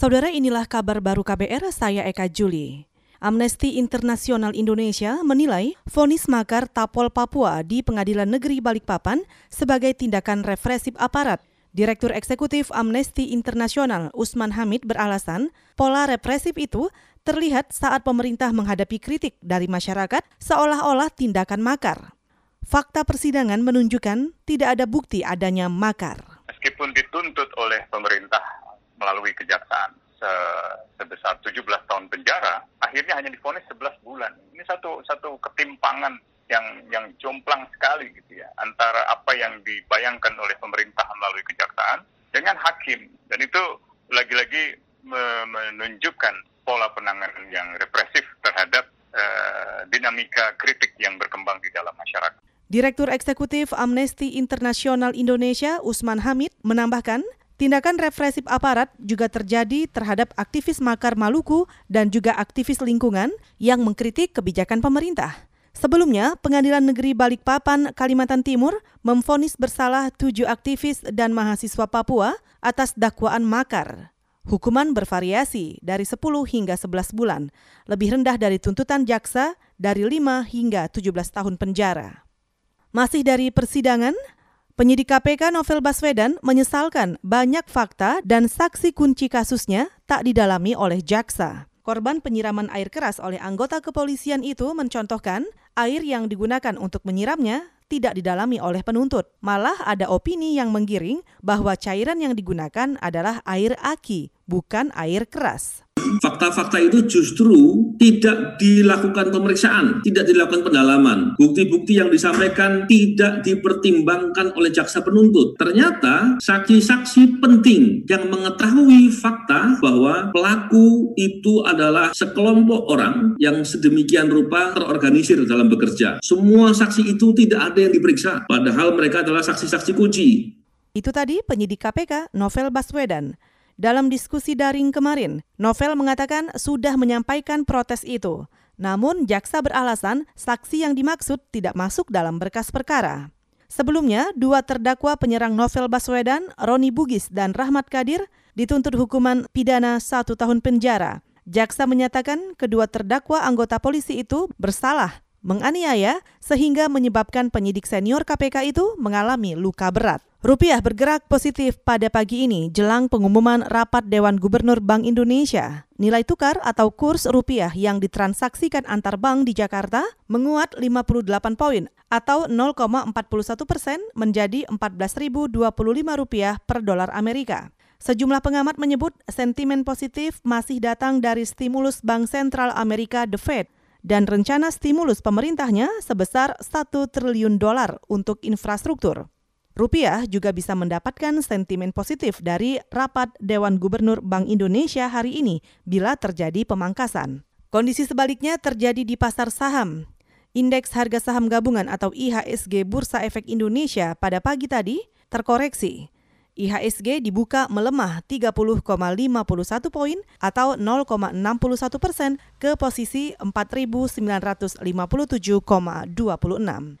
Saudara inilah kabar baru KBR, saya Eka Juli. Amnesty Internasional Indonesia menilai vonis makar Tapol Papua di Pengadilan Negeri Balikpapan sebagai tindakan represif aparat. Direktur Eksekutif Amnesty Internasional Usman Hamid beralasan pola represif itu terlihat saat pemerintah menghadapi kritik dari masyarakat seolah-olah tindakan makar. Fakta persidangan menunjukkan tidak ada bukti adanya makar. Meskipun dituntut oleh pemerintah melalui kejaksaan se sebesar 17 tahun penjara, akhirnya hanya difonis 11 bulan. Ini satu satu ketimpangan yang yang jomplang sekali gitu ya antara apa yang dibayangkan oleh pemerintah melalui kejaksaan dengan hakim dan itu lagi-lagi menunjukkan pola penanganan yang represif terhadap uh, dinamika kritik yang berkembang di dalam masyarakat. Direktur Eksekutif Amnesty Internasional Indonesia Usman Hamid menambahkan Tindakan represif aparat juga terjadi terhadap aktivis Makar Maluku dan juga aktivis lingkungan yang mengkritik kebijakan pemerintah. Sebelumnya, Pengadilan Negeri Balikpapan, Kalimantan Timur memfonis bersalah tujuh aktivis dan mahasiswa Papua atas dakwaan makar. Hukuman bervariasi dari 10 hingga 11 bulan, lebih rendah dari tuntutan jaksa dari 5 hingga 17 tahun penjara. Masih dari persidangan, Penyidik KPK Novel Baswedan menyesalkan banyak fakta dan saksi kunci kasusnya tak didalami oleh jaksa. Korban penyiraman air keras oleh anggota kepolisian itu mencontohkan air yang digunakan untuk menyiramnya tidak didalami oleh penuntut. Malah ada opini yang menggiring bahwa cairan yang digunakan adalah air aki, bukan air keras fakta-fakta itu justru tidak dilakukan pemeriksaan, tidak dilakukan pendalaman. Bukti-bukti yang disampaikan tidak dipertimbangkan oleh jaksa penuntut. Ternyata saksi-saksi penting yang mengetahui fakta bahwa pelaku itu adalah sekelompok orang yang sedemikian rupa terorganisir dalam bekerja. Semua saksi itu tidak ada yang diperiksa, padahal mereka adalah saksi-saksi kunci. Itu tadi penyidik KPK Novel Baswedan. Dalam diskusi daring kemarin, Novel mengatakan sudah menyampaikan protes itu. Namun, jaksa beralasan saksi yang dimaksud tidak masuk dalam berkas perkara. Sebelumnya, dua terdakwa penyerang Novel Baswedan, Roni Bugis dan Rahmat Kadir, dituntut hukuman pidana satu tahun penjara. Jaksa menyatakan kedua terdakwa anggota polisi itu bersalah menganiaya sehingga menyebabkan penyidik senior KPK itu mengalami luka berat. Rupiah bergerak positif pada pagi ini jelang pengumuman rapat Dewan Gubernur Bank Indonesia. Nilai tukar atau kurs rupiah yang ditransaksikan antar bank di Jakarta menguat 58 poin atau 0,41 persen menjadi 14.025 rupiah per dolar Amerika. Sejumlah pengamat menyebut sentimen positif masih datang dari stimulus Bank Sentral Amerika The Fed dan rencana stimulus pemerintahnya sebesar 1 triliun dolar untuk infrastruktur. Rupiah juga bisa mendapatkan sentimen positif dari rapat Dewan Gubernur Bank Indonesia hari ini bila terjadi pemangkasan. Kondisi sebaliknya terjadi di pasar saham. Indeks harga saham gabungan atau IHSG Bursa Efek Indonesia pada pagi tadi terkoreksi. IHSG dibuka melemah 30,51 poin atau 0,61 persen ke posisi 4.957,26.